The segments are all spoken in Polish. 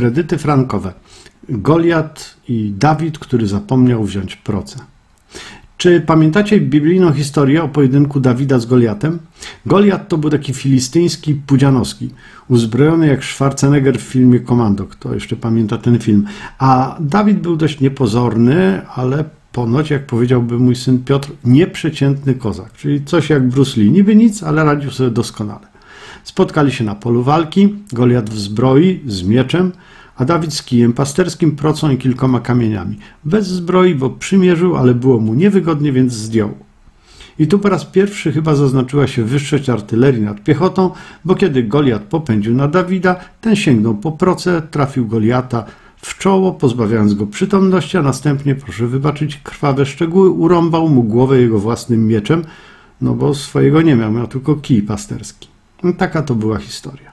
Kredyty frankowe. Goliat i Dawid, który zapomniał wziąć proce. Czy pamiętacie biblijną historię o pojedynku Dawida z Goliatem? Goliat to był taki filistyński pudzianowski, uzbrojony jak Schwarzenegger w filmie Komando. Kto jeszcze pamięta ten film? A Dawid był dość niepozorny, ale ponoć, jak powiedziałby mój syn Piotr, nieprzeciętny kozak, czyli coś jak Bruce Lee. Niby nic, ale radził sobie doskonale. Spotkali się na polu walki, Goliat w zbroi, z mieczem, a Dawid z kijem pasterskim, procą i kilkoma kamieniami. Bez zbroi, bo przymierzył, ale było mu niewygodnie, więc zdjął. I tu po raz pierwszy chyba zaznaczyła się wyższość artylerii nad piechotą, bo kiedy Goliat popędził na Dawida, ten sięgnął po proce, trafił Goliata w czoło, pozbawiając go przytomności, a następnie, proszę wybaczyć krwawe szczegóły, urąbał mu głowę jego własnym mieczem, no bo swojego nie miał, miał tylko kij pasterski. No, taka to była historia.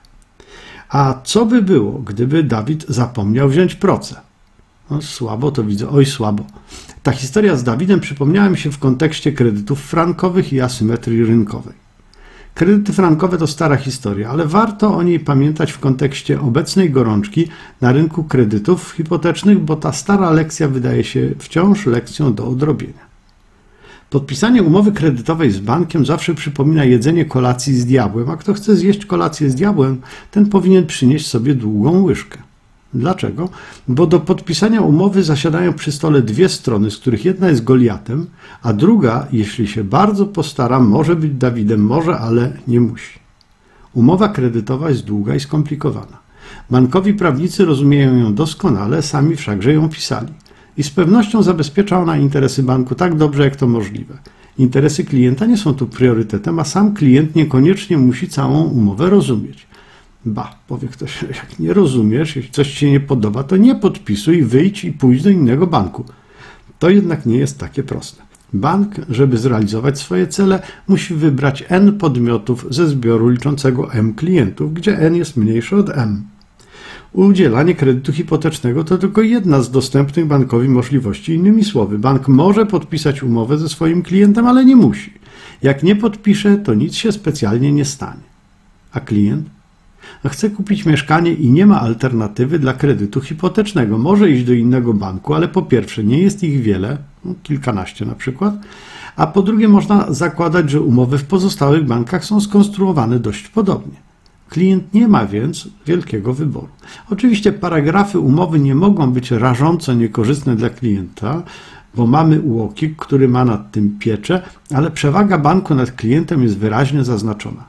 A co by było, gdyby Dawid zapomniał wziąć proce? No, słabo to widzę, oj słabo. Ta historia z Dawidem przypomniała mi się w kontekście kredytów frankowych i asymetrii rynkowej. Kredyty frankowe to stara historia, ale warto o niej pamiętać w kontekście obecnej gorączki na rynku kredytów hipotecznych, bo ta stara lekcja wydaje się wciąż lekcją do odrobienia. Podpisanie umowy kredytowej z bankiem zawsze przypomina jedzenie kolacji z diabłem, a kto chce zjeść kolację z diabłem, ten powinien przynieść sobie długą łyżkę. Dlaczego? Bo do podpisania umowy zasiadają przy stole dwie strony, z których jedna jest Goliatem, a druga, jeśli się bardzo postara, może być Dawidem, może, ale nie musi. Umowa kredytowa jest długa i skomplikowana. Bankowi prawnicy rozumieją ją doskonale, sami wszakże ją pisali i z pewnością zabezpiecza ona interesy banku tak dobrze, jak to możliwe. Interesy klienta nie są tu priorytetem, a sam klient niekoniecznie musi całą umowę rozumieć. Ba, powie ktoś, jak nie rozumiesz, jeśli coś ci się nie podoba, to nie podpisuj, wyjdź i pójdź do innego banku. To jednak nie jest takie proste. Bank, żeby zrealizować swoje cele, musi wybrać N podmiotów ze zbioru liczącego M klientów, gdzie N jest mniejsze od M. Udzielanie kredytu hipotecznego to tylko jedna z dostępnych bankowi możliwości. Innymi słowy, bank może podpisać umowę ze swoim klientem, ale nie musi. Jak nie podpisze, to nic się specjalnie nie stanie. A klient? Chce kupić mieszkanie i nie ma alternatywy dla kredytu hipotecznego. Może iść do innego banku, ale po pierwsze nie jest ich wiele, no, kilkanaście na przykład, a po drugie można zakładać, że umowy w pozostałych bankach są skonstruowane dość podobnie. Klient nie ma więc wielkiego wyboru. Oczywiście paragrafy umowy nie mogą być rażąco niekorzystne dla klienta, bo mamy UOKiK, który ma nad tym pieczę, ale przewaga banku nad klientem jest wyraźnie zaznaczona.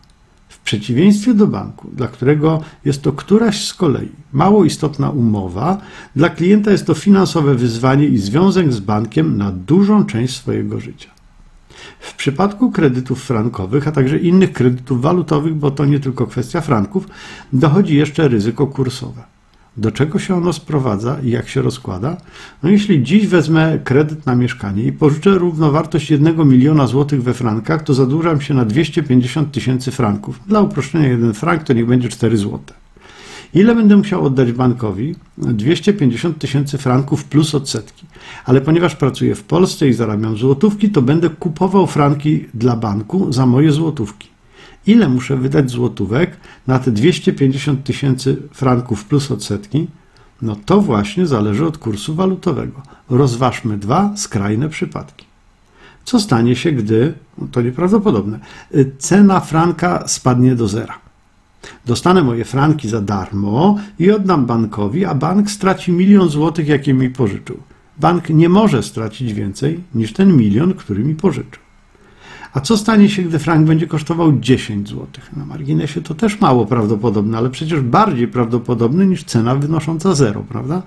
W przeciwieństwie do banku, dla którego jest to któraś z kolei mało istotna umowa, dla klienta jest to finansowe wyzwanie i związek z bankiem na dużą część swojego życia. W przypadku kredytów frankowych, a także innych kredytów walutowych, bo to nie tylko kwestia franków, dochodzi jeszcze ryzyko kursowe. Do czego się ono sprowadza i jak się rozkłada? No jeśli dziś wezmę kredyt na mieszkanie i pożyczę równowartość 1 miliona złotych we frankach, to zadłużam się na 250 tysięcy franków. Dla uproszczenia 1 frank to niech będzie 4 złote. Ile będę musiał oddać bankowi? 250 tysięcy franków plus odsetki. Ale ponieważ pracuję w Polsce i zarabiam złotówki, to będę kupował franki dla banku za moje złotówki. Ile muszę wydać złotówek na te 250 tysięcy franków plus odsetki? No to właśnie zależy od kursu walutowego. Rozważmy dwa skrajne przypadki. Co stanie się, gdy, to nieprawdopodobne, cena franka spadnie do zera? Dostanę moje franki za darmo i oddam bankowi, a bank straci milion złotych, jakie mi pożyczył. Bank nie może stracić więcej niż ten milion, który mi pożyczył. A co stanie się, gdy frank będzie kosztował 10 zł? Na marginesie to też mało prawdopodobne, ale przecież bardziej prawdopodobne niż cena wynosząca zero, prawda?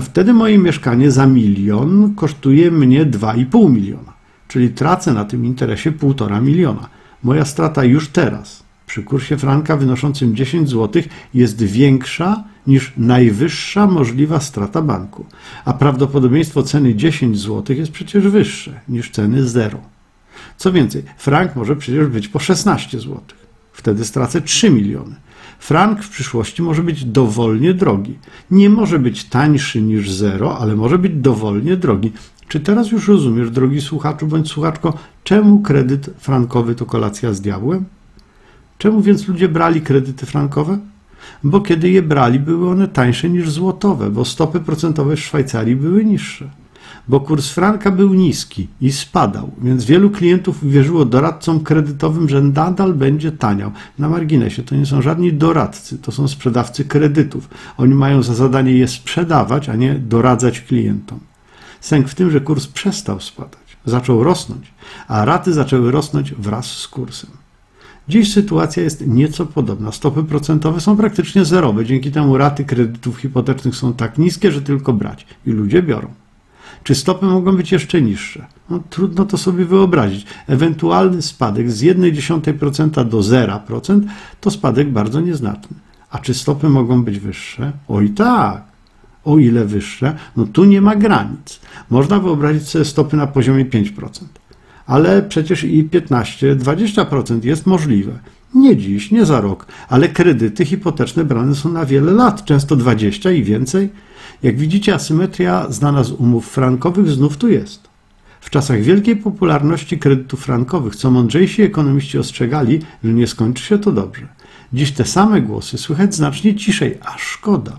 Wtedy moje mieszkanie za milion kosztuje mnie 2,5 miliona, czyli tracę na tym interesie 1,5 miliona. Moja strata już teraz przy kursie franka wynoszącym 10 zł jest większa niż najwyższa możliwa strata banku, a prawdopodobieństwo ceny 10 zł jest przecież wyższe niż ceny 0. Co więcej, frank może przecież być po 16 zł. Wtedy stracę 3 miliony. Frank w przyszłości może być dowolnie drogi. Nie może być tańszy niż 0, ale może być dowolnie drogi. Czy teraz już rozumiesz, drogi słuchaczu bądź słuchaczko, czemu kredyt frankowy to kolacja z diabłem? Czemu więc ludzie brali kredyty frankowe? bo kiedy je brali, były one tańsze niż złotowe, bo stopy procentowe w Szwajcarii były niższe. Bo kurs franka był niski i spadał, więc wielu klientów uwierzyło doradcom kredytowym, że nadal będzie taniał. Na marginesie to nie są żadni doradcy, to są sprzedawcy kredytów. Oni mają za zadanie je sprzedawać, a nie doradzać klientom. Sęk w tym, że kurs przestał spadać, zaczął rosnąć, a raty zaczęły rosnąć wraz z kursem. Dziś sytuacja jest nieco podobna. Stopy procentowe są praktycznie zerowe, dzięki temu raty kredytów hipotecznych są tak niskie, że tylko brać i ludzie biorą. Czy stopy mogą być jeszcze niższe? No, trudno to sobie wyobrazić. Ewentualny spadek z 0,1% do 0% to spadek bardzo nieznaczny. A czy stopy mogą być wyższe? Oj tak. O ile wyższe? No tu nie ma granic. Można wyobrazić sobie stopy na poziomie 5%. Ale przecież i 15-20% jest możliwe. Nie dziś, nie za rok, ale kredyty hipoteczne brane są na wiele lat, często 20 i więcej. Jak widzicie, asymetria znana z umów frankowych znów tu jest. W czasach wielkiej popularności kredytów frankowych, co mądrzejsi ekonomiści ostrzegali, że nie skończy się to dobrze. Dziś te same głosy słychać znacznie ciszej, a szkoda,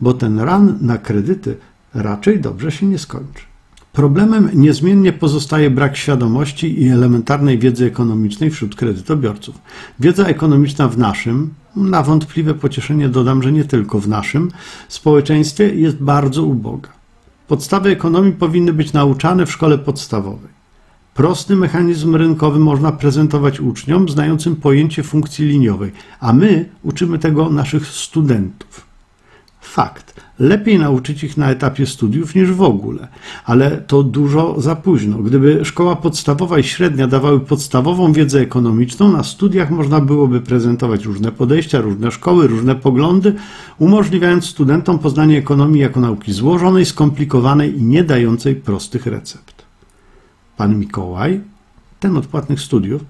bo ten ran na kredyty raczej dobrze się nie skończy. Problemem niezmiennie pozostaje brak świadomości i elementarnej wiedzy ekonomicznej wśród kredytobiorców. Wiedza ekonomiczna w naszym, na wątpliwe pocieszenie dodam, że nie tylko w naszym, społeczeństwie jest bardzo uboga. Podstawy ekonomii powinny być nauczane w szkole podstawowej. Prosty mechanizm rynkowy można prezentować uczniom znającym pojęcie funkcji liniowej, a my uczymy tego naszych studentów. Fakt. Lepiej nauczyć ich na etapie studiów niż w ogóle, ale to dużo za późno. Gdyby szkoła podstawowa i średnia dawały podstawową wiedzę ekonomiczną, na studiach można byłoby prezentować różne podejścia, różne szkoły, różne poglądy, umożliwiając studentom poznanie ekonomii jako nauki złożonej, skomplikowanej i nie dającej prostych recept. Pan Mikołaj, ten od płatnych studiów,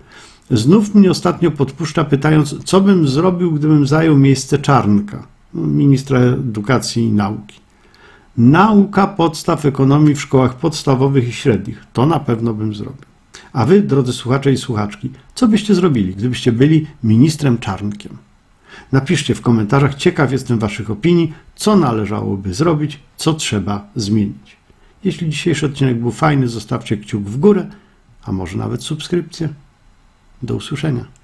znów mnie ostatnio podpuszcza, pytając, co bym zrobił, gdybym zajął miejsce Czarnka ministra edukacji i nauki. Nauka podstaw ekonomii w szkołach podstawowych i średnich. To na pewno bym zrobił. A wy, drodzy słuchacze i słuchaczki, co byście zrobili, gdybyście byli ministrem Czarnkiem? Napiszcie w komentarzach, ciekaw jestem Waszych opinii, co należałoby zrobić, co trzeba zmienić. Jeśli dzisiejszy odcinek był fajny, zostawcie kciuk w górę, a może nawet subskrypcję. Do usłyszenia.